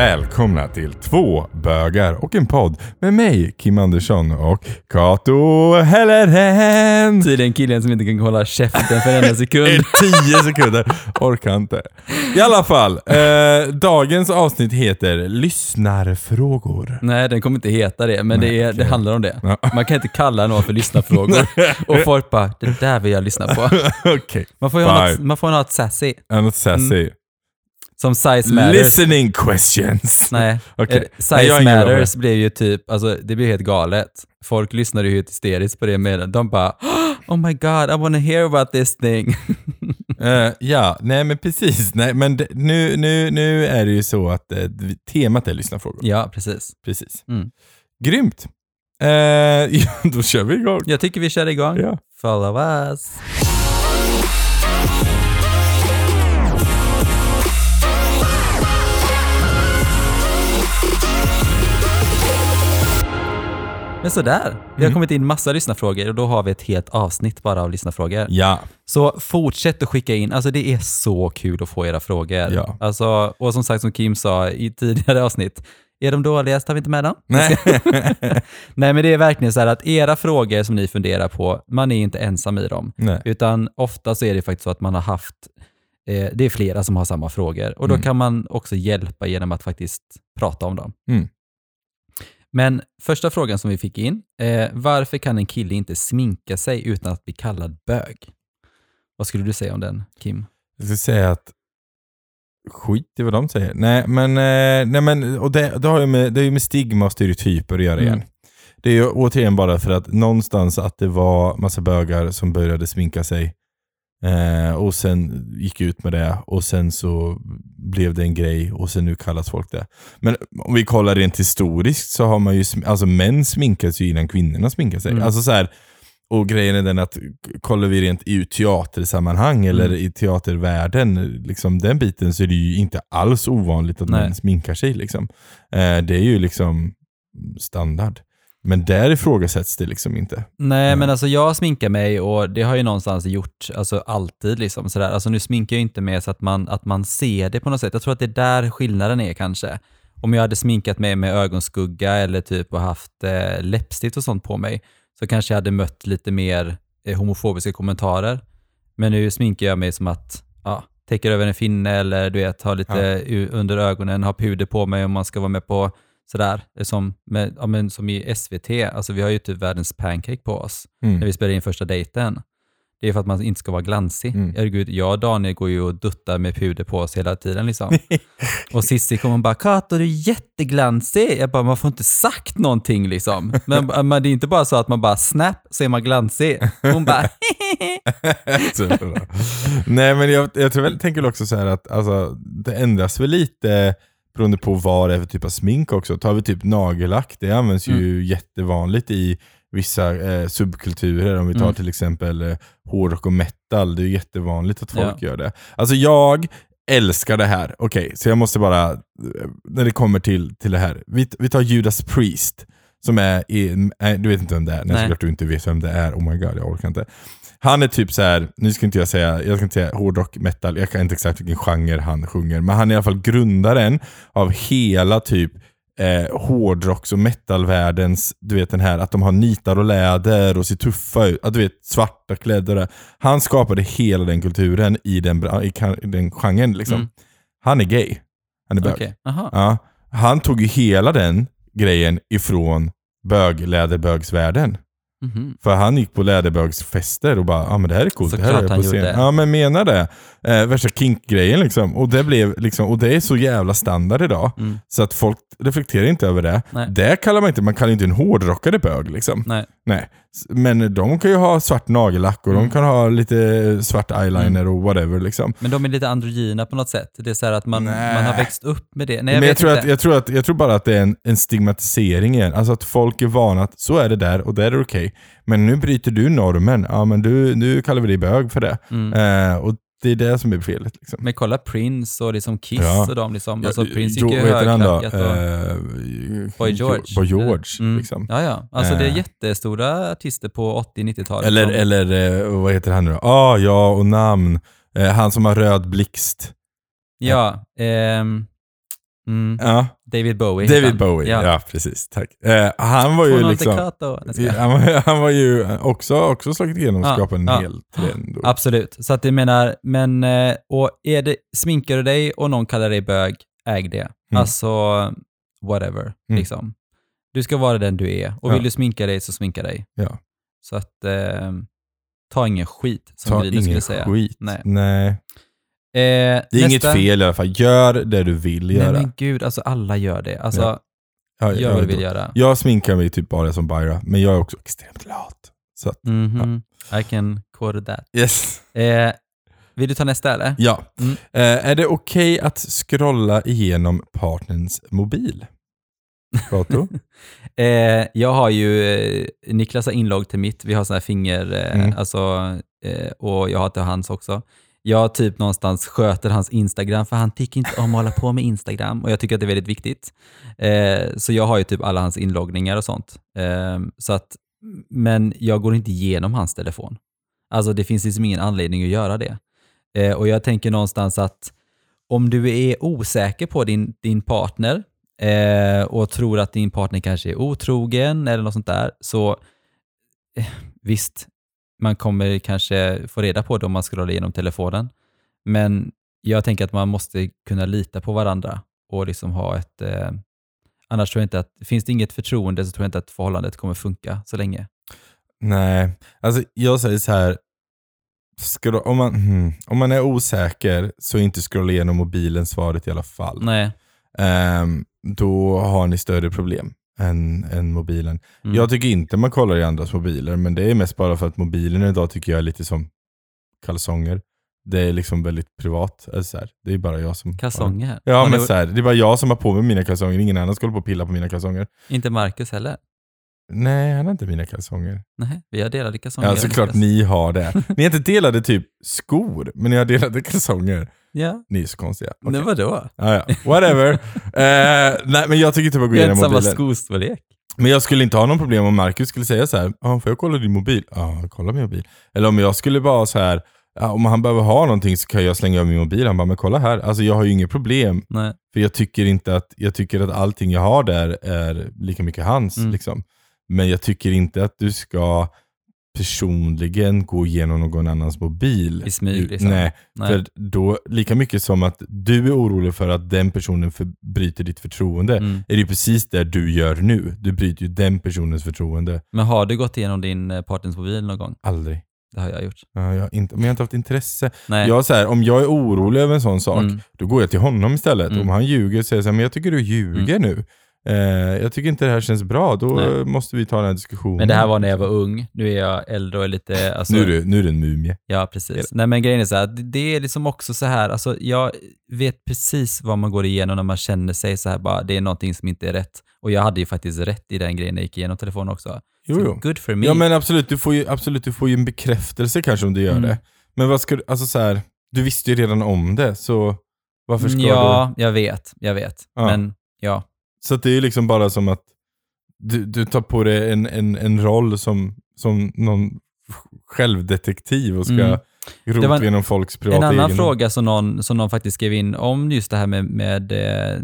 välkomna till två bögar och en podd med mig, Kim Andersson och Kato Helleren. Tydligen killen som inte kan hålla käften för en enda sekund. I tio sekunder. Orkar inte. I alla fall, eh, dagens avsnitt heter Lyssnarfrågor. Nej, den kommer inte heta det, men Nej, det, är, det handlar om det. Ja. Man kan inte kalla någon för lyssnarfrågor. Och folk bara, det där vill jag lyssna på. Okej, Man får ju ha något, man får ha ett sassy. annat sassy. Som size matters. Listening questions. Nej, Okej. eh, size matters blev ju typ, alltså det blev helt galet. Folk lyssnade ju hysteriskt på det med De bara, oh my god, I wanna hear about this thing. Eh, ja, nej men precis. Nej, men nu, nu, nu är det ju så att eh, temat är lyssnarfrågor. ja, precis. Precis. Mm. Grymt. Ja, då kör vi igång. Jag tycker vi kör igång. Ja. Follow us. Men sådär, vi har Mm. kommit in massa lyssnarfrågor och då har vi ett helt avsnitt bara av lyssnarfrågor. Ja, Så fortsätt att skicka in, alltså det är så kul att få era frågor. Ja. Alltså, och som sagt som Kim sa i tidigare avsnitt, är de dåliga så tar vi inte med dem. nej. Nej men det är verkligen så här att era frågor som ni funderar på, man är inte ensam i dem. nej. Utan ofta så är det faktiskt så att man har haft, eh, det är flera som har samma frågor och då Mm. kan man också hjälpa genom att faktiskt prata om dem. Mm. Men första frågan som vi fick in, eh, varför kan en kille inte sminka sig utan att bli kallad bög? Vad skulle du säga om den, Kim? Jag ska säga att skit i vad de säger. Nej men, eh, nej, men och det, det har ju med, det är ju med stigma och stereotyper att göra Mm. igen. Det är ju återigen bara för att någonstans att det var massa bögar som började sminka sig eh, och sen gick ut med det och sen så blev det en grej och sen nu kallas folk det. Men om vi kollar rent historiskt så har man ju, alltså män sminkas ju innan kvinnorna sminkar sig. Mm. Alltså så här, och grejen är den att kollar vi rent i teatersammanhang eller Mm. i teatervärlden, liksom den biten så är det ju inte alls ovanligt att Nej. man sminkar sig. Liksom. Eh, det är ju liksom standard. Men där ifrågasätts det liksom inte. Nej, Mm. men alltså jag sminkar mig och det har jag någonstans gjort, alltså alltid liksom sådär. Alltså nu sminkar jag inte mig så att man, att man ser det på något sätt. Jag tror att det är där skillnaden är kanske. Om jag hade sminkat mig med ögonskugga eller typ och haft eh, läppstift och sånt på mig så kanske jag hade mött lite mer eh, homofobiska kommentarer. Men nu sminkar jag mig som att, ja, täcker över en finne eller du vet, har lite Ja. under ögonen, har puder på mig om man ska vara med på sådär, som, med, ja, men som i SVT, alltså vi har ju typ världens pancake på oss när Mm. vi spelar in första dejten. Det är för att man inte ska vara glansig. Mm. Herregud, jag och Daniel går ju och duttar med puder på oss hela tiden liksom. och Cissi kommer och bara “Kato, du är jätteglansig”. Jag bara, man får inte sagt någonting liksom. Men, men det är inte bara så att man bara “snap” så är man glansig. Hon bara. Nej men jag, jag tror väl, tänker också så här att alltså, det ändras väl lite beroende på vad det är för typ av smink också. Tar vi typ nagellack, det används ju jättevanligt i vissa eh, subkulturer. Om vi tar Mm. till exempel eh, hårdrock och metal, det är jättevanligt att folk Ja. gör det. Alltså jag älskar det här. Okej, så jag måste bara, eh, när det kommer till, till det här. Vi, vi tar Judas Priest, som är, i, nej, du vet inte vem det är. Nej. såklart du inte vet vem det är. Oh my god, jag orkar inte. Han är typ så här, nu ska inte jag säga, jag ska inte säga hårdrock, metal, jag kan inte exakt vilken genre han sjunger, men han är i alla fall grundaren av hela typ eh, hårdrocks och metalvärldens, du vet den här att de har nitar och läder och ser tuffa ut, att du vet svarta kläder. det. Han skapade hela den kulturen i den, i den genren liksom. Mm. Han är gay. Han är bög. “Okej, aha, Ja, han tog ju hela den grejen ifrån bögläderbögsvärlden. mhm. För han gick på läderbögsfester och bara, ja ah, men det här är coolt, det här Såklart är på scen. Ja men menar det. Eh, värsta kink-grejen liksom. Och det, blev, liksom. och det är så jävla standard idag. Mm. Så att folk reflekterar inte över det. Nej. Det kallar man inte, man kallar inte en hårdrockare bög liksom. Nej. Nej. Men de kan ju ha svart nagellack och Mm. de kan ha lite svart eyeliner och whatever liksom. Men de är lite androgyna på något sätt. Det är så att man, man har växt upp med det. Nej, jag men jag tror, inte. att, jag, tror att, jag tror bara att det är en, en stigmatisering igen. Alltså att folk är vana att så är det där och där är det okej. Men nu bryter du normen. Ja men du, nu kallar vi dig bög för det. Mm. Eh, och det är det som är felet. Liksom. Men kolla Prince och liksom Kiss Ja. och de liksom. Alltså Prince Jo- gick ju högklackat och... Eh, Boy George. Boy George. Mm. Liksom. Ja, ja. Alltså det är Eh. jättestora artister på 80-90-talet. Eller, som- eller eh, vad heter han nu? Ah, ja, och namn. Han som har röd blixt. Ja. ehm, Mm. Ja, David Bowie. David. Bowie. Ja, precis. Tack. Eh, han var ju Tonal liksom... Han han var ju också, också slagit igenom och Ja, skapat en ja. hel trend. och- Absolut. Så att jag menar, men, eh, och är det, sminkar du dig och någon kallar dig bög, äg det. Alltså, whatever, Mm. liksom. Du ska vara den du är. Och vill Ja. du sminka dig så sminka dig. Ja. Så att, eh, ta ingen skit, som Ta Grynet skulle ingen säga. skit. Nej. Nej. Eh, Det är inget fel i alla fall. Gör det du vill Nej göra. men gud, alltså alla gör det. Alltså, Ja. Ja, gör vad du vill göra. Jag sminkar mig typ bara som Byra, men jag är också extremt lat. Så att, Mhm. I can quote that. yes. Eh, vill du ta nästa eller? Ja. Mm. Eh, är det okej att scrolla igenom partnerns mobil? Kato? Eh, jag har ju, eh, Niklas har inlogg till mitt, vi har sådana här finger, eh, Mm. alltså, eh, och jag har till hans också. Jag typ någonstans sköter hans Instagram, för han tycker inte om att hålla på med Instagram och jag tycker att det är väldigt viktigt. Eh, så jag har ju typ alla hans inloggningar och sånt. Eh, så att, men jag går inte igenom hans telefon. Alltså det finns liksom ingen anledning att göra det. Eh, och jag tänker någonstans att om du är osäker på din, din partner eh, och tror att din partner kanske är otrogen eller något sånt där, så eh, visst, man kommer kanske få reda på det om man scrollar igenom telefonen. Men jag tänker att man måste kunna lita på varandra och liksom ha ett... Eh, annars tror jag inte att, finns det inget förtroende så tror jag inte att förhållandet kommer funka så länge. Nej, alltså jag säger så här. Om, man, hmm, om man är osäker så inte scrolla igenom mobilen svaret i alla fall. Nej. Ehm, då har ni större problem än, än mobilen. Mm. Jag tycker inte man kollar i andras mobiler, men det är mest bara för att mobilen idag tycker jag är lite som kalsonger. Det är liksom väldigt privat. Alltså så här, det är bara jag som... Kalsonger? Ja, Har men ni- så här, det är bara jag som har på mig mina kalsonger. Ingen annan ska hålla på och pilla på mina kalsonger. Inte Marcus heller? Nej, han har inte mina kalsonger. Nej, vi har delade kalsonger. Ja, såklart ni har det. Ni har inte delade typ skor, men ni har delade kalsonger. Ja, Ni är så konstiga. Okay. vadå? Ja, ja. Whatever. eh, nej, men jag tycker inte man går Vi har igenom inte samma mobilen. skostorlek. Men jag skulle inte ha någon problem om Marcus skulle säga så här, ah, får jag kolla din mobil? Ja, kolla min mobil. Eller om jag skulle bara så här, ah, om han behöver ha någonting så kan jag slänga över min mobil. Han bara, men kolla här. Alltså jag har ju inget problem. Nej. För jag tycker inte att, jag tycker att allting jag har där är lika mycket hans. Mm. Liksom. Men jag tycker inte att du ska personligen gå igenom någon annans mobil. I smyg, liksom. Nej, Nej. för då, lika mycket som att du är orolig för att den personen bryter ditt förtroende, Mm. är det precis det du gör nu. Du bryter ju den personens förtroende. Men har du gått igenom din eh, partners mobil någon gång? Aldrig. Det har jag gjort. Ja, jag inte, men jag har inte haft intresse. Nej. Jag, så här, om jag är orolig över en sån sak, Mm. då går jag till honom istället. Mm. Om han ljuger säger jag så här, men jag tycker du ljuger nu. Eh, jag tycker inte det här känns bra. Då Nej. måste vi ta den här diskussionen. Men det här var när jag var ung. Nu är jag äldre och lite... Alltså, nu, är du, nu är du en mumie. Ja, precis. det? Nej, men grejen är så här, det- är liksom också så här, alltså jag vet precis vad man går igenom när man känner sig så här bara, det är någonting som inte är rätt. Och jag hade ju faktiskt rätt i den grejen när jag gick igenom telefonen också. Jo, Så jo. Good for me. Ja men absolut, du får ju, absolut, du får ju en bekräftelse kanske om du gör Mm. det. Men vad ska du, alltså så här, du visste ju redan om det, så varför ska du... ja, jag vet, jag vet. Ja. Men ja, Så det är liksom bara som att du, du tar på dig en, en, en roll som, som någon självdetektiv och ska Mm. rota igenom folks privata En annan egendom. fråga som någon, som någon faktiskt skrev in om just det här med, med eh,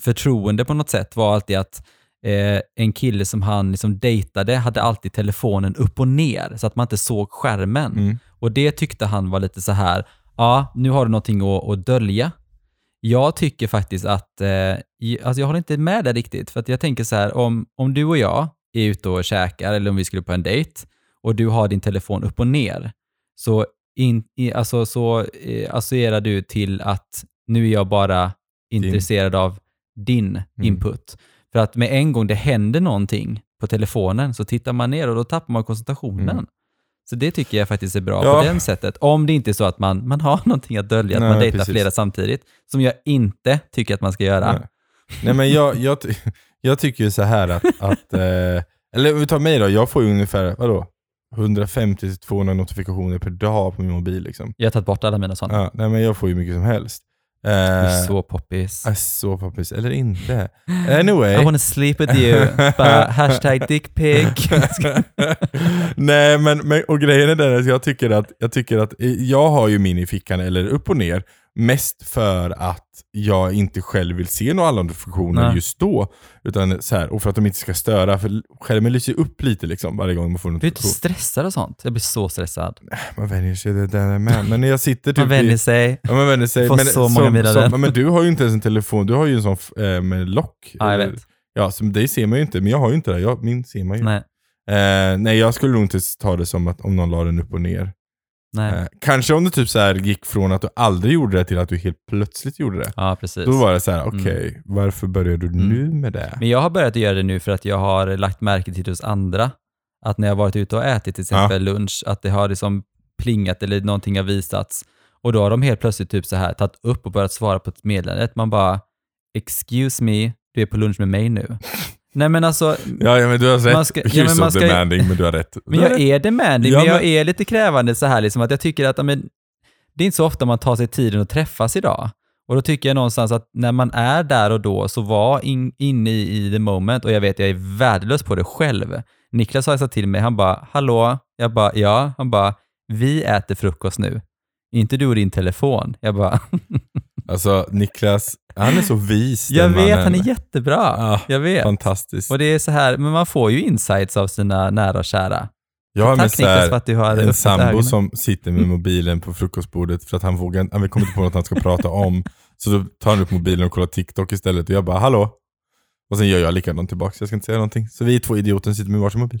förtroende på något sätt var alltid att eh, en kille som han liksom dejtade hade alltid telefonen upp och ner så att man inte såg skärmen. Mm. Och det tyckte han var lite så här, ja, nu har du någonting att, att dölja. Jag tycker faktiskt att, eh, alltså jag håller inte med där riktigt, för att jag tänker så här, om, om du och jag är ute och käkar, eller om vi skulle på en dejt, och du har din telefon upp och ner, så, in, i, alltså, så eh, associerar du till att nu är jag bara intresserad av din Mm. input. För att med en gång det händer någonting på telefonen så tittar man ner och då tappar man koncentrationen. Mm. Så det tycker jag faktiskt är bra Ja. på det sättet. Om det inte är så att man, man har någonting att dölja, att Nej, man dejtar precis. flera samtidigt, som jag inte tycker att man ska göra. Nej. Nej men jag, jag, jag tycker ju så här att, att eh, eller om vi tar mig då, jag får ju ungefär, vadå? 150-200 notifikationer per dag på min mobil liksom. Jag har tagit bort alla mina sådana. Ja, nej men jag får ju mycket som helst. Är Eh, så poppis. är så poppis, eller inte. Anyway. I wanna sleep with you. Bara hashtag dickpic. Nej, men, men och grejen är den att jag tycker att, jag tycker att eh, jag har ju min i fickan eller upp och ner. Mest för att jag inte själv vill se några Nej. just då. Utan så här, och för att de inte ska störa, för skärmen lyser upp lite liksom varje gång man får en Du är inte stressad och sånt? Jag blir så stressad. Man vänjer sig det där med. Men när jag sitter typ Man vänjer sig. Ja, man vänjer sig. Får men, så många meddelanden. men du har ju inte ens en telefon, du har ju en sån eh, med lock. Ja, jag vet. Ja, så det ser man ju inte, men jag har ju inte det. Jag, min ser man ju. Nej. Eh, nej, jag skulle nog inte ta det som att om någon la den upp och ner. Nej. Eh, kanske om det typ så här gick från att du aldrig gjorde det till att du helt plötsligt gjorde det. Ja, precis. Då var det så här: okej, varför börjar du Mm. nu med det? Men jag har börjat göra det nu för att jag har lagt märke till det hos andra. Att när jag varit ute och ätit till exempel lunch, att det har liksom plingat eller någonting har visats. Och då har de helt plötsligt typ så här tagit upp och börjat svara på ett meddelande. Man bara, excuse me, du är på lunch med mig nu. Nej men alltså, Ja, ja men du har rätt. Man ska- ja, You're men so ska- demanding, men du har rätt. men jag är demanding, Ja, men jag men- är lite krävande så här liksom att jag tycker att, men, det är inte så ofta man tar sig tiden att träffas idag. Och då tycker jag någonstans att när man är där och då, så var in, inne i, i the moment, och jag vet jag är värdelös på det själv. Niklas har sagt till mig, han bara, hallå? Jag bara, ja. Han bara, vi äter frukost nu. Inte du och din telefon. Jag bara, Alltså Niklas, han är så vis jag vet, mannen. han är jättebra. Ja, Jag vet. Fantastiskt. Och det är så här, men man får ju insights av sina nära och kära. Jag har Tack så Niklas för att du har en sambo ögonen. som sitter med mobilen på frukostbordet för att han vågar han kommer inte på något han ska prata om. Så då tar han upp mobilen och kollar TikTok istället och jag bara hallå? Och sen gör jag likadant tillbaka, jag ska inte säga någonting. Så vi är två idioter som sitter med varsin mobil.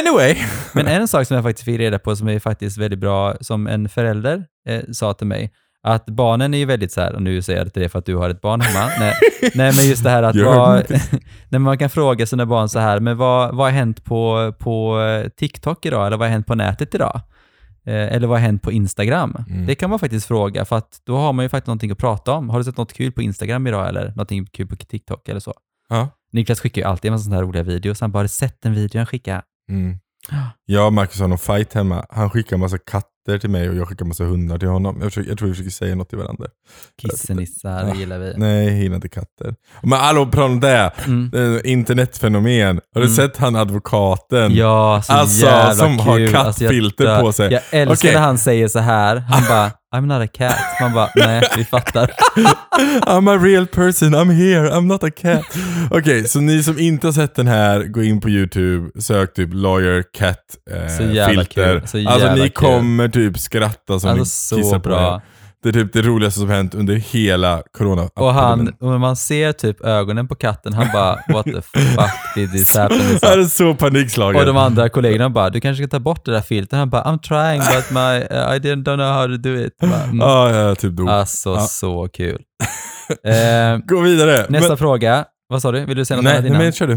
Anyway! Men en sak som jag faktiskt fick reda på som är faktiskt väldigt bra, som en förälder eh, sa till mig, att barnen är ju väldigt så här, och nu säger jag det till det för att du har ett barn hemma, nej, nej men just det här att vad, när man kan fråga sina barn så här, men vad, vad har hänt på, på eh, TikTok idag, eller vad har hänt på nätet idag? Eh, eller vad har hänt på Instagram? Mm. Det kan man faktiskt fråga, för att då har man ju faktiskt någonting att prata om. Har du sett något kul på Instagram idag, eller någonting kul på TikTok eller så? Ja. Niklas skickar ju alltid en massa sådana här roliga videos, han bara, har du sett en video han skickade? Mm. Jag och Marcus har någon fight hemma. Han skickar massa katter till mig och jag skickar massa hundar till honom. Jag, försöker, jag tror vi försöker säga något till varandra. Kissenissar, Ja. gillar vi. Nej, jag gillar inte katter. Men hallå, prata om det. Mm. Eh, Internetfenomen. Har du Mm. sett han advokaten? Ja, så Alltså, jävla som har kul. kattfilter jag, på sig. Jag älskar Okej. när han säger så här. Han bara, I'm not a cat. Man bara, nej, vi fattar. I'm a real person, I'm here, I'm not a cat. Okej, så ni som inte har sett den här, gå in på YouTube, sök typ lawyer cat eh, Så jävla filter. kul, så alltså jävla ni kul. kommer typ skratta som Alltså ni kissar så på bra. er. Det är typ det roligaste som hänt under hela corona Och han, och man ser typ ögonen på katten, han bara, what the fuck did this happen? Han är så panikslagen. Och de andra kollegorna bara, du kanske ska ta bort det där filtret. Han bara, I'm trying but my, uh, I didn't don't know how to do it. Bara, mm. Ja, jag typ dog. Alltså Ja. så kul. Eh, Gå vidare. nästa Men- fråga, vad sa du? Vill du säga något nej, annat nej, innan? men kör du.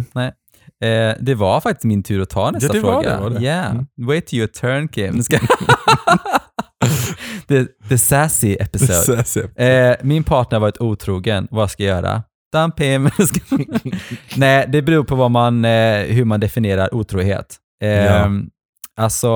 Eh, det var faktiskt min tur att ta nästa det var fråga. det, var det. Yeah. Mm. Wait till your turn Kim. The, the sassy episode. Så- så- Eh, min partner har varit otrogen. Vad ska jag göra? Dump him. Nej, det beror på vad man, eh, hur man definierar otrohet. Eh, Ja. Alltså,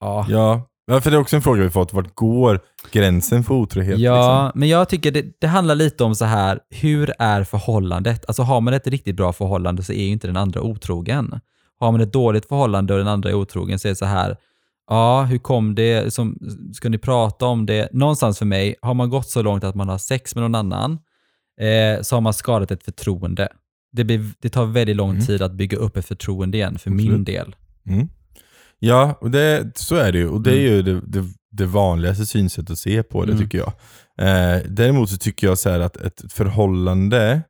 ja. Ja, Ja, för det är också en fråga vi fått. Vart går gränsen för otrohet? Ja, liksom? men jag tycker det, det handlar lite om så här, hur är förhållandet? Alltså har man ett riktigt bra förhållande så är ju inte den andra otrogen. Har man ett dåligt förhållande och den andra är otrogen så är det så här, ja, hur kom det? Som, ska ni prata om det? Någonstans för mig, har man gått så långt att man har sex med någon annan, eh, så har man skadat ett förtroende. Det, blir, det tar väldigt lång Mm. tid att bygga upp ett förtroende igen, för min Absolut. del. Mm. Ja, och det, så är det ju. Och det är ju det, det, det vanligaste synsättet att se på det Mm. tycker jag. Eh, däremot så tycker jag så här att ett förhållande,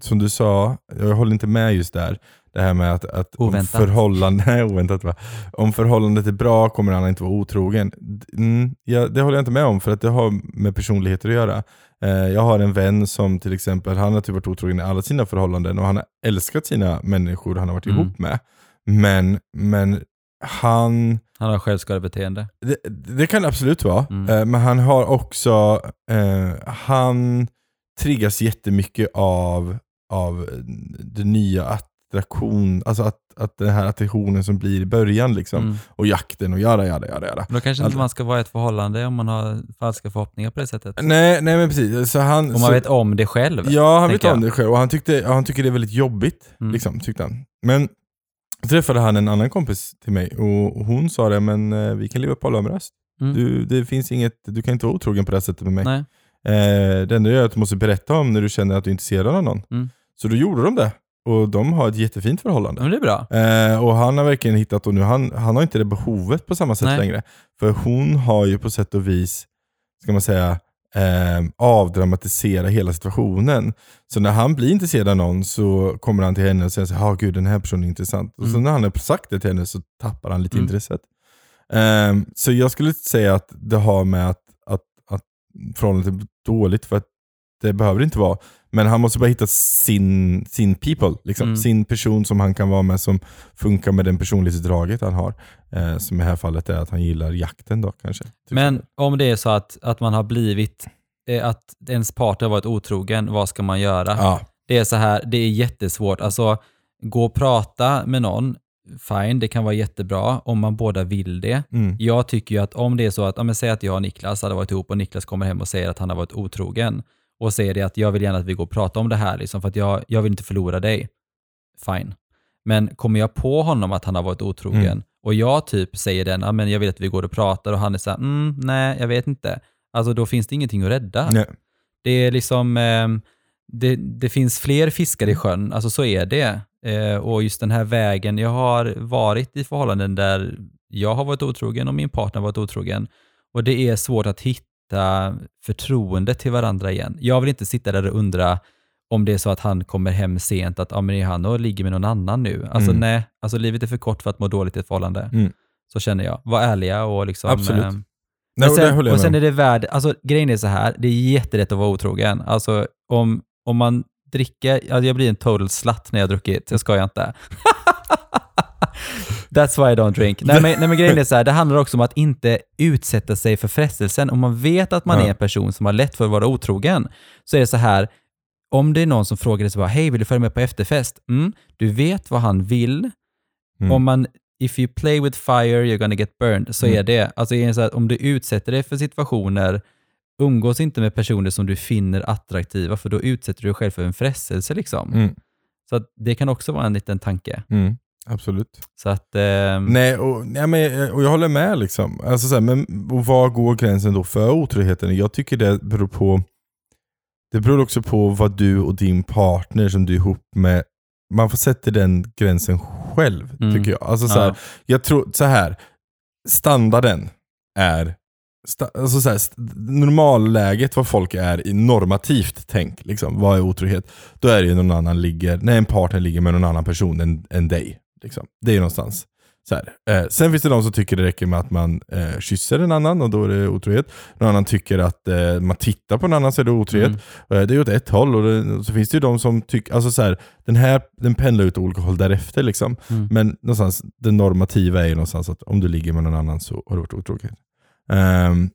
som du sa, jag håller inte med just där. Det här med att, att om, Oväntat. förhållande, nej, oväntat, va? om förhållandet är bra kommer han inte vara otrogen. Mm, ja, det håller jag inte med om för att det har med personligheter att göra. Eh, jag har en vän som till exempel, han har typ varit otrogen i alla sina förhållanden och han har älskat sina människor han har varit Mm. ihop med. Men, men han, Han har självskadebeteende. det, det kan det absolut vara, Mm. eh, men han har också, eh, han triggas jättemycket av, av den nya attraktion, alltså att, att den här attraktionen som blir i början liksom. Mm. Och jakten och jada jada jada. Men Då kanske Alltså- inte man ska vara i ett förhållande om man har falska förhoppningar på det sättet. Nej, nej men precis. Så han, Om man så, vet om det själv. Ja, han vet tänker om jag. det själv och han, tyckte, han tycker det är väldigt jobbigt. Mm. Liksom, tyckte han. Men så träffade han en annan kompis till mig och hon sa det, men eh, vi kan leva polyamoröst. Mm. Du, det finns inget, du kan inte vara otrogen på det här sättet med mig. Nej. Eh, det enda är att du måste berätta om när du känner att du är intresserad av någon. Mm. Så då gjorde de det. Och de har ett jättefint förhållande. Men det är bra. Eh, och han har verkligen hittat, och nu han, han har inte det behovet på samma sätt Nej. längre. För hon har ju på sätt och vis, ska man säga, eh, avdramatisera hela situationen. Så när han blir intresserad av någon så kommer han till henne och säger ah, gud den här personen är intressant. Och så Mm. när han har sagt det till henne så tappar han lite Mm. intresset. Eh, så jag skulle säga att det har med att, att, att förhållandet är dåligt, för att det behöver det inte vara. Men han måste bara hitta sin, sin people, liksom. Mm. sin person som han kan vara med som funkar med den personlighetsdraget han har. Eh, som i det här fallet är att han gillar jakten då kanske. Typ Men om det är så att, att man har blivit, eh, att ens partner varit otrogen, vad ska man göra? Ja, Det är så här, det är jättesvårt. Alltså, gå och prata med någon, fine, det kan vara jättebra om man båda vill det. mm, Jag tycker ju att om det är så att, ja, men säg att jag och Niklas hade varit ihop och Niklas kommer hem och säger att han har varit otrogen och säger det att jag vill gärna att vi går och pratar om det här, liksom, för att jag, jag vill inte förlora dig. Fine. Men kommer jag på honom att han har varit otrogen Mm. och jag typ säger den, ja, men jag vill att vi går och pratar och han är så här, mm, nej, jag vet inte. Alltså då finns det ingenting att rädda. nej. Det är liksom, ehm, det, det finns fler fiskar i sjön, alltså så är det. Eh, och just den här vägen, jag har varit i förhållanden där jag har varit otrogen och min partner har varit otrogen. Och det är svårt att hitta förtroende till varandra igen. Jag vill inte sitta där och undra om det är så att han kommer hem sent, att ah, men är han och ligger med någon annan nu. Alltså Mm. nej, alltså livet är för kort för att må dåligt i ett förhållande. Mm. Så känner jag. Var ärliga och liksom... Absolut. ehm, Nej, och sen, och sen är det värd, alltså grejen är så här, det är jättelätt att vara otrogen. Alltså om, om man dricker, alltså jag blir en total slut när jag har druckit, jag skojar inte. That's why I don't drink. Nej men, nej men grejen är så här, det handlar också om att inte utsätta sig för frestelsen. Om man vet att man Ja. är en person som har lätt för att vara otrogen, så är det så här, om det är någon som frågar dig så bara, hej vill du följa med på efterfest? Mm, du vet vad han vill, Mm. om man, if you play with fire you're gonna get burned, så Mm. är det. Alltså är det så att om du utsätter dig för situationer, umgås inte med personer som du finner attraktiva, för då utsätter du dig själv för en frestelse liksom. Mm. Så det kan också vara en liten tanke. Mm. Absolut. Så att, ehm, Nej, och, nej men, och jag håller med. Liksom. Alltså, så här, men och var går gränsen då för otroheten? Jag tycker det beror på Det beror också på vad du och din partner som du är ihop med Man får sätta den gränsen själv, Mm. tycker jag. Alltså, så Ja. här, jag tror så här standarden är sta, alltså så här, normalläget vad folk är i normativt tänk, liksom, vad är otrohet? Då är det ju någon annan ligger, när en partner ligger med någon annan person än, än dig. Liksom. Det är ju någonstans. Så. Eh, sen finns det de som tycker det räcker med att man eh, kysser en annan och då är det otrohet. Någon annan tycker att eh, man tittar på en annan så är det otrohet. Mm. Eh, det är åt ett håll och, det, och så finns det ju de som tycker, alltså så här, den här den pendlar ut olika håll därefter. Liksom. Mm. Men någonstans, det normativa är ju någonstans att om du ligger med någon annan så har du varit otrogen. Ehm,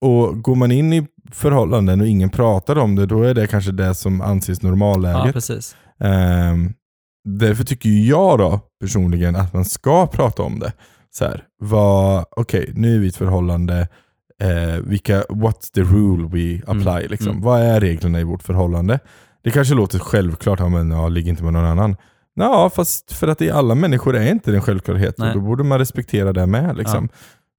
och går man in i förhållanden och ingen pratar om det, då är det kanske det som anses ja, normalläget. precis. Ehm, därför tycker jag då personligen att man ska prata om det. Så här, vad, okej, nu är vi i ett förhållande, eh, vilka, what's the rule we apply? Mm, Liksom? mm. Vad är reglerna i vårt förhållande? Det kanske låter självklart, ja, men ja, ligg inte med någon annan. Ja, fast för att i alla människor är inte det en självklarhet. Då borde man respektera det med. Liksom.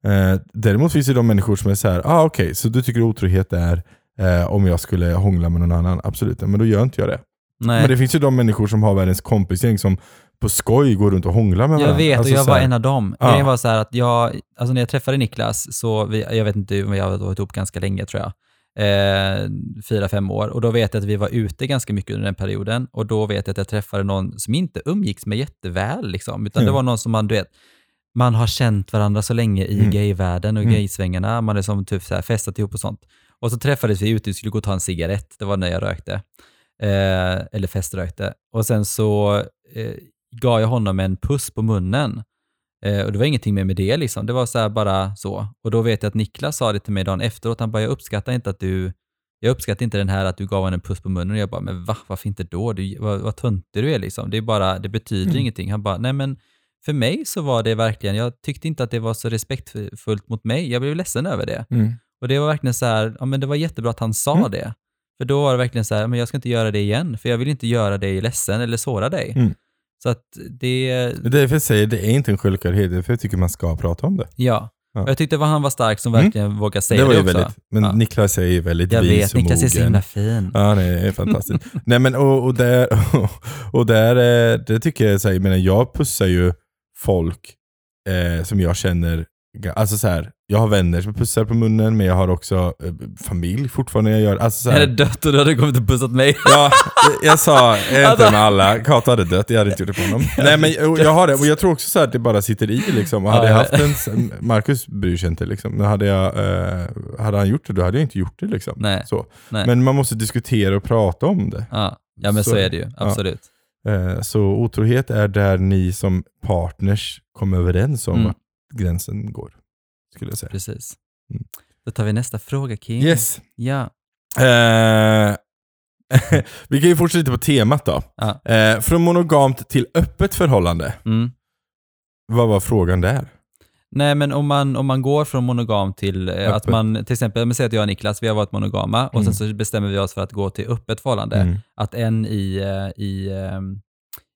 Eh, däremot finns det de människor som är så här, ah, okej, så du tycker otrohet är eh, om jag skulle hångla med någon annan? Absolut, men då gör inte jag det. Nej. Men det finns ju de människor som har världens kompisgäng som på skoj går runt och hånglar med Jag varandra. vet, Alltså och jag var här- en av dem. Ja. Grejen var så här att jag, alltså när jag träffade Niklas, så vi, jag vet inte, jag har varit ihop ganska länge tror jag. Eh, fyra, fem år. Och då vet jag att vi var ute ganska mycket under den perioden. Och då vet jag att jag träffade någon som inte umgicks med jätteväl, liksom. utan det Mm. var någon som man, du vet, man har känt varandra så länge i Mm. gayvärlden och Mm. gaysvängarna. Man är som typ så här festat ihop och sånt. Och så träffades vi ute, vi skulle gå och ta en cigarett. Det var när jag rökte. Eh, eller feströkte. Och sen så eh, gav jag honom en puss på munnen. Eh, och det var ingenting mer med det liksom. Det var så bara så. Och då vet jag att Niklas sa det till mig dagen efteråt. Han bara, jag uppskattar inte att du jag uppskattar inte den här att du gav honom en puss på munnen och jag bara, men va, varför inte då? Du, vad, vad töntig du är liksom. Det, är bara, det betyder Mm. ingenting. Han bara, nej men för mig så var det verkligen, jag tyckte inte att det var så respektfullt mot mig. Jag blev ledsen över det. Mm. Och det var verkligen så här, ja men det var jättebra att han sa Mm. det. För då var det verkligen så här, men jag ska inte göra det igen, för jag vill inte göra dig ledsen eller såra dig. Mm. Så att det, Det är därför jag säger det är inte en självklarhet, det är därför jag tycker man ska prata om det. ja. Ja. Och jag tyckte att han var stark som Mm. verkligen vågade säga det det, var ju också. väldigt, men Ja. Niklas är ju väldigt jag vis vet, och Niklas är så mogen. himla fin. Ja, det är fantastiskt. Nej men och, och där, och där eh, det tycker jag, så här, jag menar jag pussar ju folk eh, som jag känner, alltså så här, jag har vänner som pussar på munnen men jag har också eh, familj fortfarande jag gör, alltså så Är här, det dött och du hade kommit och pussat mig? Ja, jag sa jag är inte Alltså- med alla. Kato hade dött, jag hade inte gjort det på honom. Nej men och jag har det, och jag tror också så här att det bara sitter i liksom. Och hade Ja, jag ja. haft en, Marcus bryr sig inte liksom. Men hade, jag, eh, hade han gjort det, då hade jag inte gjort det liksom. Nej. Så. Nej. Men man måste diskutera och prata om det. Ja, ja men så, Så- är det ju. Absolut. Eh, så otrohet är där ni som partners kommer överens om Mm. Gränsen går. Skulle jag säga. Precis. Mm. Då tar vi nästa fråga King. Yes. Ja. Eh, vi kan ju fortsätta lite på temat då. Ja. Eh, från monogamt till öppet förhållande. Mm. Vad var frågan där? Nej men om man, om man går från monogam till eh, att man, till exempel, men säg att jag och Niklas, vi har varit monogama och Mm. sen så bestämmer vi oss för att gå till öppet förhållande. Mm. Att en i, eh, i, ehm,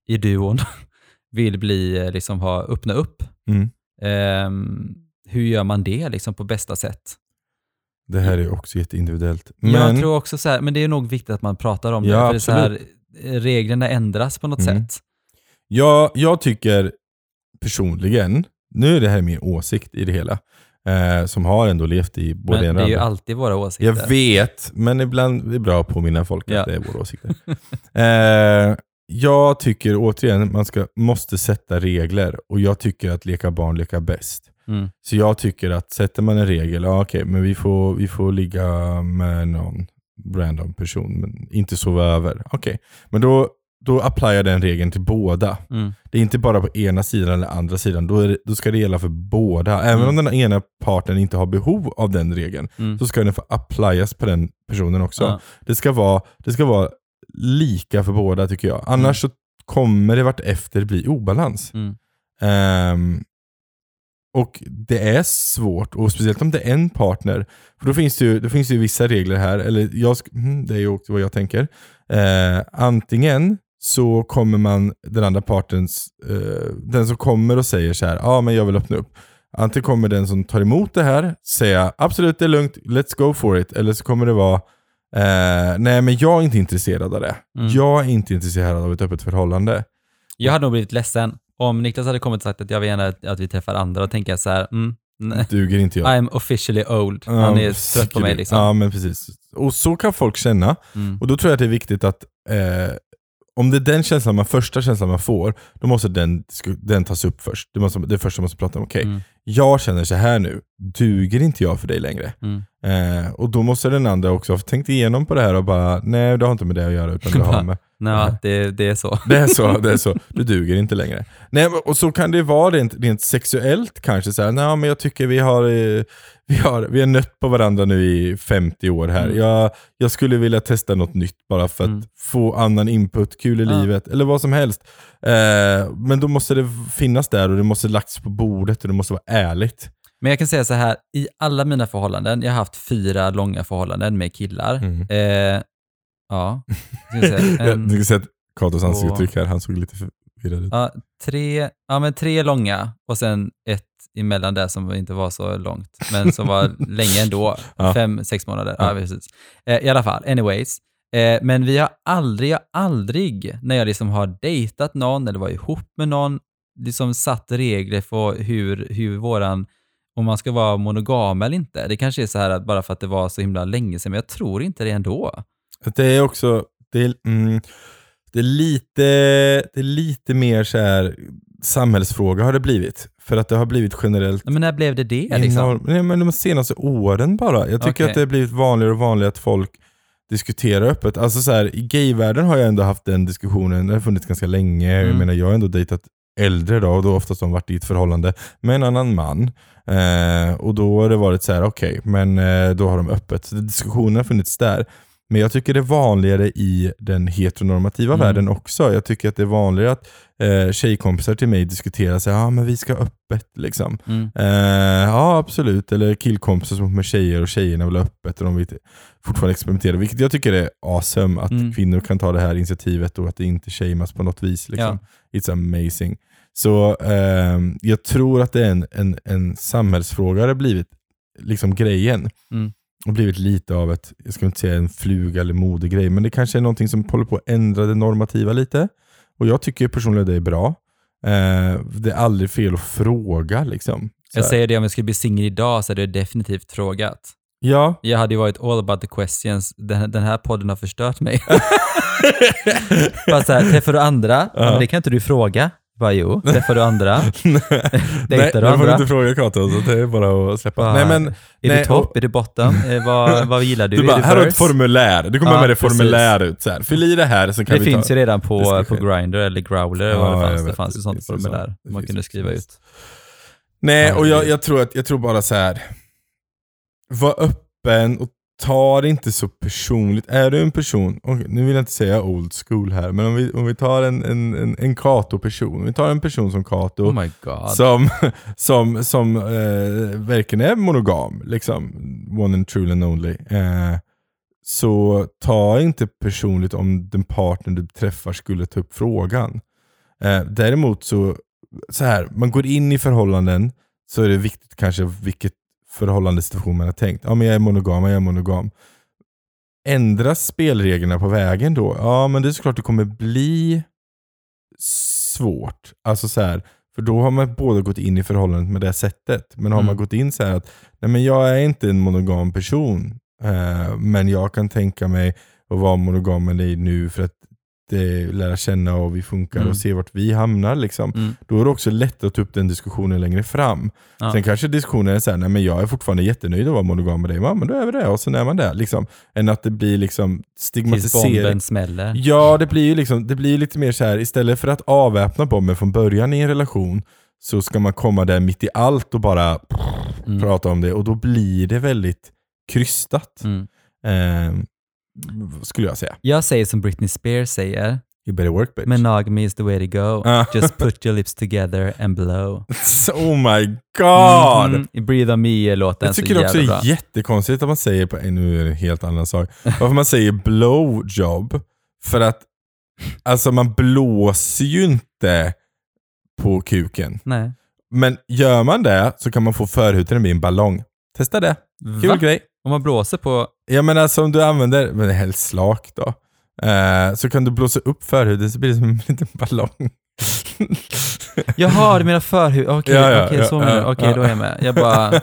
i duon vill bli, eh, liksom ha, öppna upp. Mm. Ehm, hur gör man det liksom på bästa sätt? Det här är också jätteindividuellt. Men, Jag tror också så här, men det är nog viktigt att man pratar om det. Ja, för det är så här, eh, reglerna ändras på något Mm. sätt. jag, jag tycker personligen, nu är det här min åsikt i det hela, eh, som har ändå levt i både Men en det är ju alltid våra åsikter. Jag vet, men ibland är det bra att påminna folk Ja. att det är våra åsikter. eh, jag tycker återigen, man ska, måste sätta regler och jag tycker att leka barn leka bäst. Mm. Så jag tycker att sätter man en regel, ja okej, men vi får, vi får ligga med någon random person, men inte sova över. Okej, men då, då applyar den regeln till båda. Mm. Det är inte bara på ena sidan eller andra sidan, då, det, då ska det gälla för båda. Även Mm. om den ena parten inte har behov av den regeln, Mm. så ska den få applyas på den personen också. Ja. Det, ska vara, det ska vara lika för båda tycker jag. Annars så kommer det vart efter bli obalans. Mm. Ehm, och det är svårt, och speciellt om det är en partner. För då finns det ju, då finns det vissa regler här, eller jag, mm, det är ju också vad jag tänker. Eh, antingen så kommer man, den andra partens, eh, den som kommer och säger så här, ja ah, men jag vill öppna upp. Antingen kommer den som tar emot det här säga absolut det är lugnt, let's go for it. Eller så kommer det vara eh, nej men jag är inte intresserad av det. Mm. Jag är inte intresserad av ett öppet förhållande. Jag hade nog blivit ledsen om Niklas hade kommit och sagt att jag vill gärna att- vi träffar andra och tänka så här, mm, nej, Duger inte jag. I'm officially old. Han är Ja, trött på mig liksom. Ja, men precis. Och så kan folk känna. Mm. Och då tror jag att det är viktigt att eh, om det är den känslan man, första känslan man får, då måste den, den tas upp först. Det, måste, det är första man måste prata om. Okej, Mm. Jag känner så här nu. Duger inte jag för dig längre? Mm. Eh, och då måste den andra också ha tänkt igenom på det här och bara, nej det har inte med det att göra utan det har med Nej, det, det är så. det är så, det är så. Du duger inte längre. Nej, och så kan det vara rent, rent sexuellt kanske. Så här, nej, men jag tycker vi har, eh, vi har vi har nött på varandra nu i 50 år här. Mm. Jag, jag skulle vilja testa något nytt bara för att Mm. få annan input, kul i Ja. livet, eller vad som helst. Eh, men då måste det finnas där och det måste lagts på bordet och det måste vara ärligt. Men jag kan säga så här, i alla mina förhållanden, jag har haft fyra långa förhållanden med killar. Mm. Eh, ja. En, Du kan se Katos ansiktsuttryck här, han såg lite förvirrad ut. ja, tre, ja, men tre långa och sen ett emellan där som inte var så långt, men som var länge ändå. Ja. Fem, sex månader. Ja. Ja. precis. Eh, I alla fall, anyways. Eh, men vi har aldrig, jag aldrig, när jag liksom har dejtat någon eller varit ihop med någon, liksom satt regler för hur, hur våran, om man ska vara monogam eller inte. Det kanske är så här att bara för att det var så himla länge sedan, men jag tror inte det ändå. Det är också, det är, mm, det är lite, det är lite mer så här samhällsfråga har det blivit. För att det har blivit generellt Men när blev det det liksom? Nej, men de senaste åren bara. Jag tycker Okej. att det har blivit vanligare och vanligare att folk diskuterar öppet. Alltså så här, I gayvärlden har jag ändå haft den diskussionen, det har funnits ganska länge. Jag Mm. menar jag har ändå dejtat äldre då, och då oftast har de varit i ett förhållande med en annan man. Eh, och då har det varit så här: okej, men eh, då har de öppet. Så diskussionen har funnits där. Men jag tycker det är vanligare i den heteronormativa Mm. världen också. Jag tycker att det är vanligare att eh, tjejkompisar till mig diskuterar här, ja men vi ska öppet liksom. Mm. Eh, ja absolut, eller killkompisar som med tjejer och tjejerna vill ha öppet och de vill fortfarande experimentera. Vilket jag tycker är awesome, att Mm. kvinnor kan ta det här initiativet och att det inte shamas på något vis. Liksom. It's amazing. Så eh, jag tror att det är en, en, en samhällsfråga det har blivit liksom grejen. Mm. Och blivit lite av ett, jag ska inte säga en fluga eller modegrej, men det kanske är någonting som håller på att ändra det normativa lite. Och jag tycker personligen att det är bra. Eh, det är aldrig fel att fråga liksom. Jag säger det, om jag skulle bli singel idag så hade jag definitivt frågat. Ja, Jag hade ju varit all about the questions. Den, den här podden har förstört mig. Bara så här, träffar du andra? Ja. men det kan inte du fråga. Bara jo, träffar du andra? nej, du det får du andra? inte fråga Kato, så det är bara att släppa. Bara, nej, men, Är nej, du topp? Är du bottom? Eh, vad, vad gillar du? Du är bara, du här har ett formulär. Du kommer Ja, med det formulär ut. Så här. Fyll i det här så kan Det vi finns ta... ju redan på, Det på. Grindr eller Growler. Ja, vad det, fanns. det vet. fanns ju Det sånt formulär. Det man kunde skriva ut. Nej, och jag, jag, tror att, jag tror bara så här. Var öppen och ta det inte så personligt. Är du en person, okej, nu vill jag inte säga old school här, men om vi, om vi tar en, en, en, en Kato-person. Vi tar en person som Kato. Oh som, som, som eh, verkligen är monogam, liksom, one and truly and only. Eh, så ta inte personligt om den partner du träffar skulle ta upp frågan. Eh, däremot så, så här, man går in i förhållanden så är det viktigt kanske vilket förhållandesituation man har tänkt. Ja men jag är monogam, jag är monogam. Ändras spelreglerna på vägen då? Ja men det är såklart det kommer bli svårt. Alltså så här, för då har man både gått in i förhållandet med det sättet. Men har Mm. man gått in så här att nej men jag är inte en monogam person. Eh, men jag kan tänka mig att vara monogam med dig nu för att det lära känna och vi funkar Mm. och se vart vi hamnar. Liksom. Mm. Då är det också lätt att ta upp den diskussionen längre fram. Ja. Sen kanske diskussionen är såhär, nej men jag är fortfarande jättenöjd att vara monogam med dig. Ja, men då är vi det och sen är man det. Liksom. Än att det blir liksom Tills stigmatisering. bomben smäller. Ja, det blir ju liksom, det blir lite mer så här istället för att avväpna bomben från början i en relation, så ska man komma där mitt i allt och bara Mm. prata om det. Och då blir det väldigt krystat, Mm. eh, skulle jag säga. Jag säger som Britney Spears säger, You better work bitch. monogamy is the way to go. Ah. Just put your lips together and blow. oh my god! Mhm. Breathe on me-låten Jag så tycker också det jävla är bra. jättekonstigt att man säger på, nu är det en helt annan sak, varför man säger blowjob. För att alltså man blåser ju inte på kuken. Nej. Men gör man det så kan man få förhuden att bli en ballong. Testa det. Kul Va? grej. Om man blåser på... Ja men alltså om du använder, men helst slak då. Eh, så kan du blåsa upp förhuden så blir det som en liten ballong. Jaha, du menar förhud? Okej, Ja, ja, okej, ja, så menar du. Okej, ja. då är jag med. Jag bara,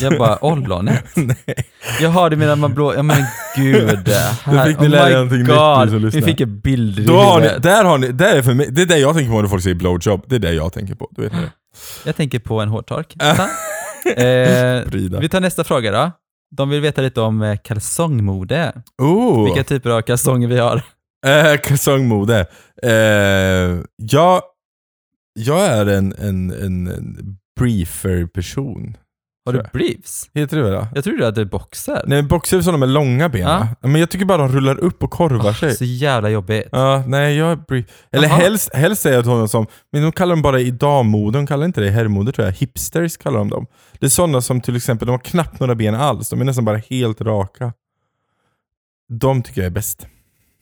jag bara ollonet. Nej. Jaha, du menar man blå... Ja men gud. Här, fick ni lära er någonting nytt, som God, lyssnar. vi fick en bild Då har ni, där har ni, där är för mig, det är det jag tänker på när folk säger blowjob. Det är det jag tänker på. Du vet det. Jag tänker på en hårtork. eh, vi tar nästa fråga då. De vill veta lite om eh, kalsongmode. Oh. Vilka typer av kalsonger vi har. Eh, kalsongmode. Eh, jag, jag är en, en, en, en briefer-person. Har du briefs? Heter det väl? Jag trodde att du är boxer. Nej, boxer är sådana med långa ben Ja. Men jag tycker bara de rullar upp och korvar Ah, sig. så jävla jobbigt. Ja, nej jag är. Eller helst, helst säger jag honom som, men de kallar dem bara i dammode, de kallar inte det i herrmode tror jag. Hipsters kallar de dem. Det är sådana som till exempel, de har knappt några ben alls, de är nästan bara helt raka. De tycker jag är bäst.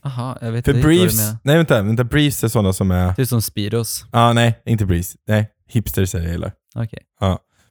Jaha, jag vet För inte vad briefs, menar. nej vänta, vänta, briefs är sådana som är, Det är som Speedos. ah, nej inte briefs, nej hipsters är det gillar. Okej.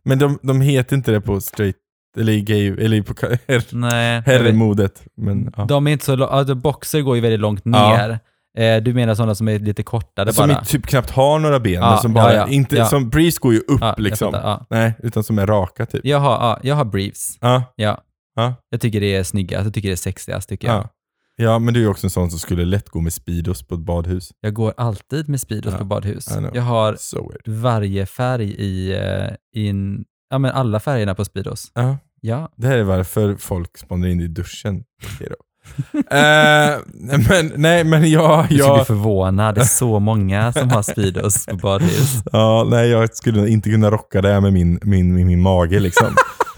Men de, de heter inte det på straight, eller gay, eller på herr, Nej. herrmodet. Men, ja. De är inte så alltså boxer går ju väldigt långt Ja. ner. Eh, du menar sådana som är lite kortare Som bara? i typ knappt har några ben, Ja, som bara, ja, ja, inte, ja. som briefs går ju upp Ja, liksom. fattar, ja. Nej, utan som är raka typ. Jag har, ja, jag har briefs. Ja, Ja. Ja. Jag tycker det är snyggast, jag tycker det är sexigast tycker jag. Ja. men du är också en sån som skulle lätt gå med Speedos på ett badhus. Jag går alltid med Speedos Ja, på badhus. Jag har So varje färg i, eh, i en, ja men alla färgerna på Speedos. Ja, Ja. det här är varför folk spanar in i duschen. Eh, men nej, men jag... Du skulle bli jag förvånad, det är så många som har Speedos på badhus. ja, nej, jag skulle inte kunna rocka det med min, min, min, min mage liksom.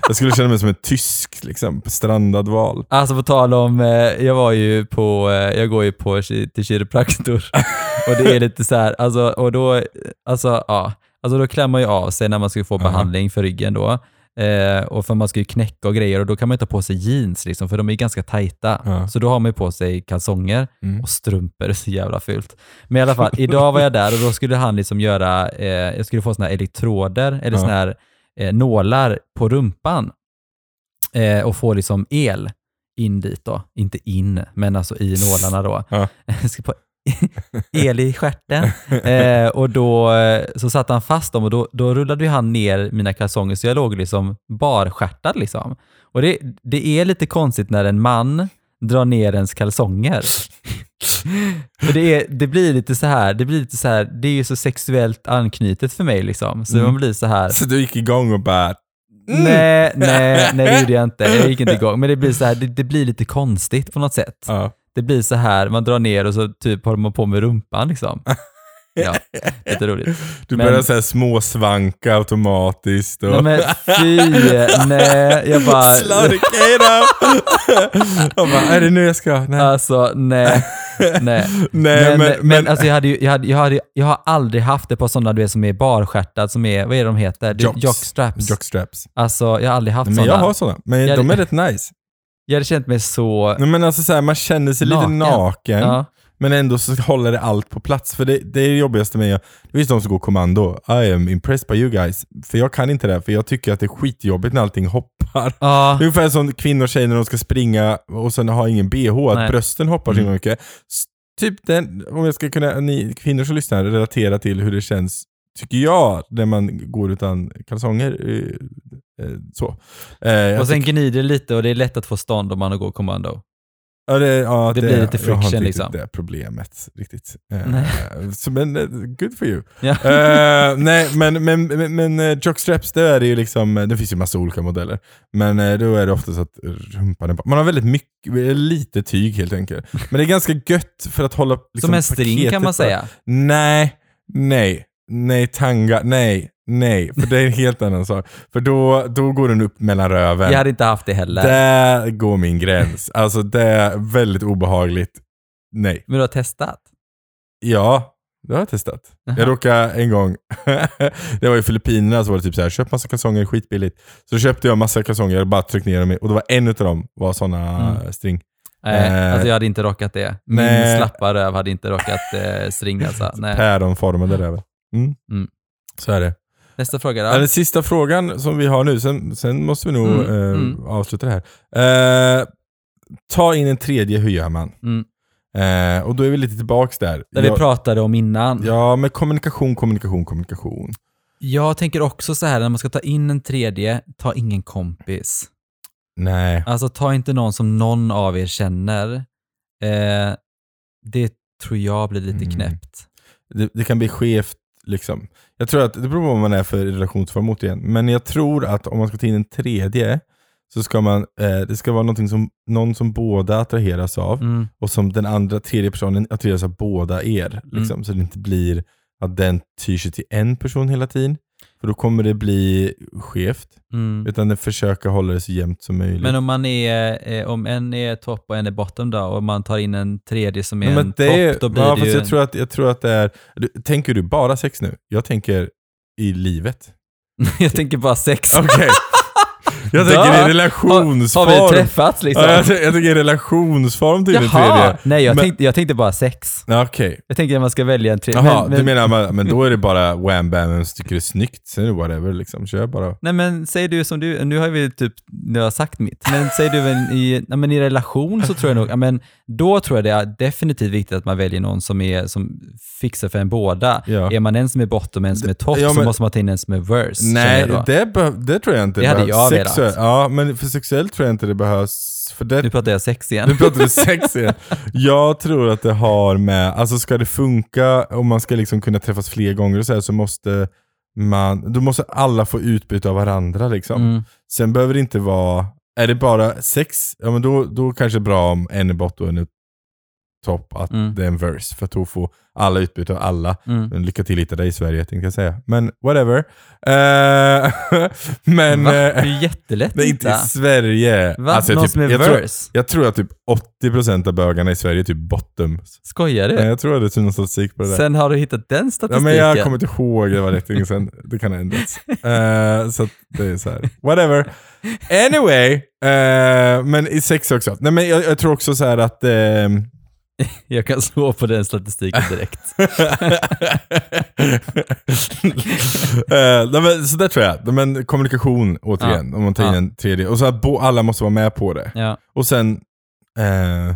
Jag skulle känna mig som en tysk, liksom, strandad val. Alltså på tal om, eh, jag var ju på, eh, jag går ju på till kiropraktor och det är lite så här, alltså, och då, alltså ja, alltså då klämmer man ju av sig när man ska få Aha. behandling för ryggen då. Eh, och för man ska ju knäcka och grejer och då kan man ju ta på sig jeans liksom, för de är ganska tajta. Ja. Så då har man ju på sig kalsonger Mm. och strumpor, så jävla fult. Men i alla fall, idag var jag där och då skulle han liksom göra, eh, jag skulle få såna här elektroder, eller Ja. såna här eh, nålar på rumpan eh, och få liksom el in dit då. Inte in, men alltså i nålarna då. Ja. El i stjärten. Eh, och då eh, så satte han fast dem och då, då rullade han ner mina kalsonger så jag låg liksom barstjärtad liksom. Och det, det är lite konstigt när en man drar ner ens kalsonger. För det, är, det blir lite så här, det blir lite så här, det är ju så sexuellt anknutet för mig liksom. Så Mm. man blir så här, Så du gick igång och bara... Mm. nej, nej, nej det gjorde jag inte. Jag gick inte igång. Men det blir så här, det, det blir lite konstigt på något sätt. Ja. Det blir så här, man drar ner och så typ håller man på med rumpan liksom. Ja, lite roligt. Du Men- började så här småsvanka automatiskt. Och... Nej men fy, nej, jag bara... Slurkera! Jag bara, är det nu jag ska? Nej. Alltså, nej. Nej. Nej, Men, men, men, men, alltså jag, hade ju, jag, hade, jag, hade, jag har aldrig haft det på sådana du vet, som är barstjärtad, som är, vad är det de heter? Jocks. Jockstraps. jockstraps. Alltså jag har aldrig haft Men sådana. jag har sådana, men Jag- de är rätt nice. Jag hade känt mig så... Nej, men alltså så här, man känner sig Naken. lite naken, Ja. Men ändå så håller det allt på plats. För det, det är det jobbigaste med, det finns de som går kommando. I am impressed by you guys. För jag kan inte det, för jag tycker att det är skitjobbigt när allting hoppar. Det är ungefär som kvinnor och tjejer när de ska springa och sen har ingen bh, att Nej. brösten hoppar så Mm. mycket. S- Typ den, om jag ska kunna, ni kvinnor som lyssnar, relatera till hur det känns, tycker jag, när man går utan kalsonger. eh, eh, Så. Eh, jag och sen tycker- gnider det lite och det är lätt att få stånd om man går kommando. Ja, det, ja, det blir lite Jag har inte friction, liksom. det problemet riktigt. Nej. så, men eh, good for you. Ja. Eh, nej, men, men, men, men uh, jockstraps, det är det ju liksom, det finns ju massa olika modeller. Men då är det ofta så att rumpan är Man har väldigt mycket, lite tyg helt enkelt. Men det är ganska gött för att hålla liksom, som en string kan man säga. Nej, nej, nej tanga, nej, nej. För det är en helt annan sak. För då, då går den upp mellan röven. Jag hade inte haft det heller. Där går min gräns. Alltså det är väldigt obehagligt. Nej. Men du har testat? Ja, det har jag testat. Jaha. Jag råkade en gång, det var i Filippinerna, så var det typ så här, köp massa kalsonger skitbilligt. Så köpte jag massa kalsonger, jag bara tryckte ner dem i, och det var en utav dem var sådana Mm. string. Nej, Eh, alltså jag hade inte rockat det. Min nej. slappa röv hade inte rockat eh, string alltså. Nej. Päronformade röven. Mm. Mm. Så är det. Nästa fråga då. Den sista frågan som vi har nu, sen, sen måste vi nog Mm, eh, mm. avsluta det här. Eh, ta in en tredje, hur gör man? Mm. Eh, och då är vi lite tillbaks där. Det vi pratade om innan. ja, men kommunikation, kommunikation, kommunikation. Jag tänker också så här, när man ska ta in en tredje, ta ingen kompis. Nej. Alltså ta inte någon som någon av er känner. Eh, det tror jag blir lite Mm. knäppt. det, det kan bli skevt liksom. Jag tror att, det beror på vad man är för relationsform igen, men jag tror att om man ska ta in en tredje så ska man, eh, det ska vara någonting som, någon som båda attraheras av Mm. och som den andra tredje personen attraheras av båda er. Liksom, Så det inte blir att den tyr sig till en person hela tiden. För då kommer det bli skevt. Mm. Utan det försöka hålla det så jämnt som möjligt. Men om man är, eh, om en är topp och en är bottom då, och man tar in en tredje som är Nej, en topp, då blir ja, det ju... jag, tror att, jag tror att det är, du, tänker du bara sex nu? Jag tänker i livet. jag tänker bara sex. Okej. Jag tänker i Har, relationsform. har vi träffats liksom? Ja, jag, tänker- jag tänker i relationsform till Jaha! tredje. Nej, jag, Men- tänkte, jag tänkte bara sex. Ja, Okej. Jag tänkte att man ska välja en tredje. Jaha, men, du men, menar men, men då är det bara wham bam vem tycker det är snyggt, sen är det whatever liksom. Kör bara. Nej men säg du som du, nu har vi typ, nu har sagt mitt, men säg du i, ja, men i relation så tror jag nog, ja, men då tror jag det är definitivt viktigt att man väljer någon som, är, som fixar för en båda. Ja. Är man en som är bottom och en som är topp Ja, så måste man ta in en som är verse. Nej, det, det tror jag inte. Det hade jag velat. Ja, men för sexuellt tror jag inte det behövs. För det, Nu pratar jag sex igen. Nu pratar du sex igen. Jag tror att det har med, alltså ska det funka, om man ska liksom kunna träffas fler gånger och så, här, så måste man, då måste alla få utbyte av varandra liksom. Mm. Sen behöver det inte vara, är det bara sex, ja men då, då kanske det är bra om en är bort och en är topp att Mm. det är en verse. För får alla utbyte av alla. Mm. Men Lycka till hitta dig i Sverige tänkte jag säga. Men whatever. Eh, men... Va? Det eh, är ju jättelätt det är inte i. Sverige. Va? Alltså, Någon typ- som är jag, tror, verse? jag tror att typ 80% av bögarna i Sverige är typ bottoms. Skojar du? Nej, jag tror att det är någon statistik på det där. Sen har du hittat den Ja, statistiken? men jag kommer inte ihåg, det var rätt länge sedan. Det kan ha ändrats. Eh, så det är så här. whatever. Anyway, eh, men i sex också. Nej, men jag, jag tror också så här att... Jag kan slå på den statistiken direkt. Nej, men, så där tror jag. Men kommunikation återigen, om man tar in Ja. en tredje. Och så att bo, alla måste vara med på det. ja. Och sen, eh,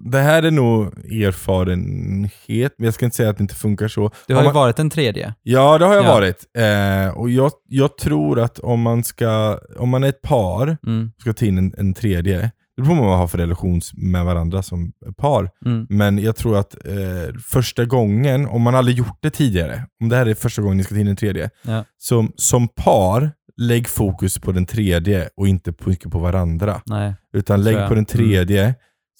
det här är nog erfarenhet, men jag ska inte säga att det inte funkar så. Du har Om ju man, varit en tredje. Ja, det har jag Ja. varit. Eh, och jag, jag tror att om man ska, om man är ett par, Mm. ska ta in en, en tredje, det beror på vad man har för relation med varandra som par. Mm. Men jag tror att eh, första gången, om man aldrig gjort det tidigare, om det här är första gången ni ska ta in en tredje, Ja. så som par, lägg fokus på den tredje och inte mycket på varandra. Nej. Utan lägg på den tredje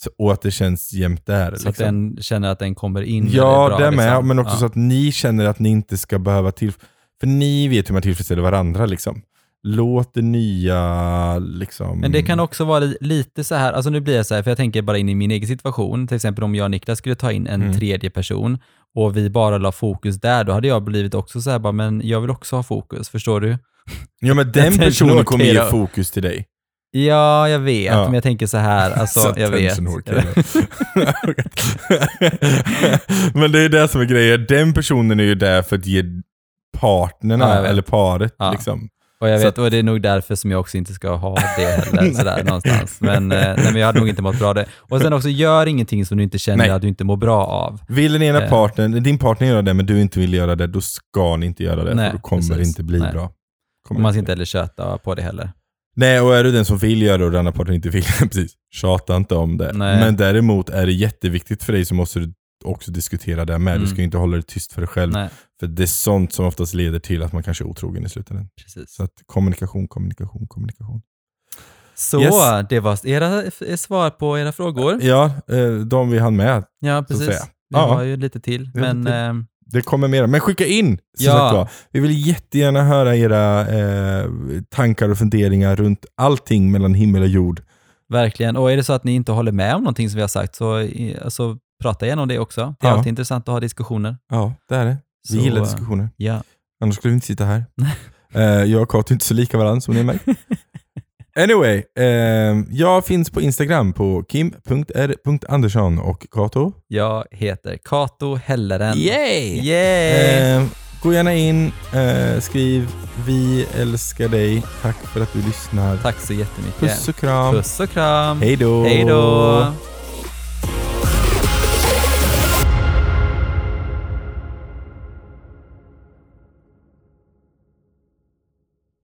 så, och att det känns jämnt där. Så att liksom. den känner att den kommer in Ja, det är det bra. med. liksom. Men också ja. så att ni känner att ni inte ska behöva till... För ni vet hur man tillfredsställer varandra. Liksom. Låt det nya liksom... Men det kan också vara li- lite så här, alltså nu blir jag så här, för jag tänker bara in i min egen situation, till exempel om jag och Niklas skulle ta in en Mm. tredje person och vi bara la fokus där, då hade jag blivit också så här, bara, men jag vill också ha fokus, förstår du? Ja men den personen kommer ge fokus till dig. Ja, jag vet, Ja. men jag tänker så här, alltså, Så jag vet. men det är det som är grejen. Den personen är ju där för att ge partnerna, Ja, eller paret, Ja. liksom. Och jag Så vet, och det är nog därför som jag också inte ska ha det heller, sådär någonstans. Men, eh, nej, men jag hade nog inte mått bra av det. Och sen också, gör ingenting som du inte känner Nej. att du inte mår bra av. Vill den ena Eh. partnern, din partner göra det men du inte vill göra det, då ska ni inte göra det. Nej, för då kommer det precis. inte bli Nej. bra. Kommer man ska inte heller köta på det heller. Nej, och är du den som vill göra det och den andra parten inte vill, precis, tjata inte om det. Nej. Men däremot är det jätteviktigt för dig så måste du också diskutera det med. Mm. Du ska ju inte hålla det tyst för dig själv. Nej, För det är sånt som oftast leder till att man kanske är otrogen i slutändan. precis. Så att kommunikation, kommunikation, kommunikation. Så, Yes. det var era f- svar på era frågor. Ja, eh, de vi hann med. Ja, precis. Vi Ja. har ju lite till, har men lite eh, Det kommer mer. Men skicka in! Ja. Vi vill jättegärna höra era eh, tankar och funderingar runt allting mellan himmel och jord. verkligen. Och är det så att ni inte håller med om någonting som vi har sagt, så alltså, prata om det också. Det är Ja. alltid intressant att ha diskussioner. Ja, det är det. Vi Så, gillar diskussioner. Ja. Annars skulle vi inte sitta här. Eh, jag och Kato är inte så lika varandra som ni märkt. Anyway, eh, jag finns på Instagram på kim.r.andersson och Kato. Jag heter Kato Helleren. Yay! Yay! Eh, gå gärna in, eh, skriv vi älskar dig. Tack för att du lyssnar. Tack så jättemycket. Puss och kram. Puss och kram. Hej då! Hej då!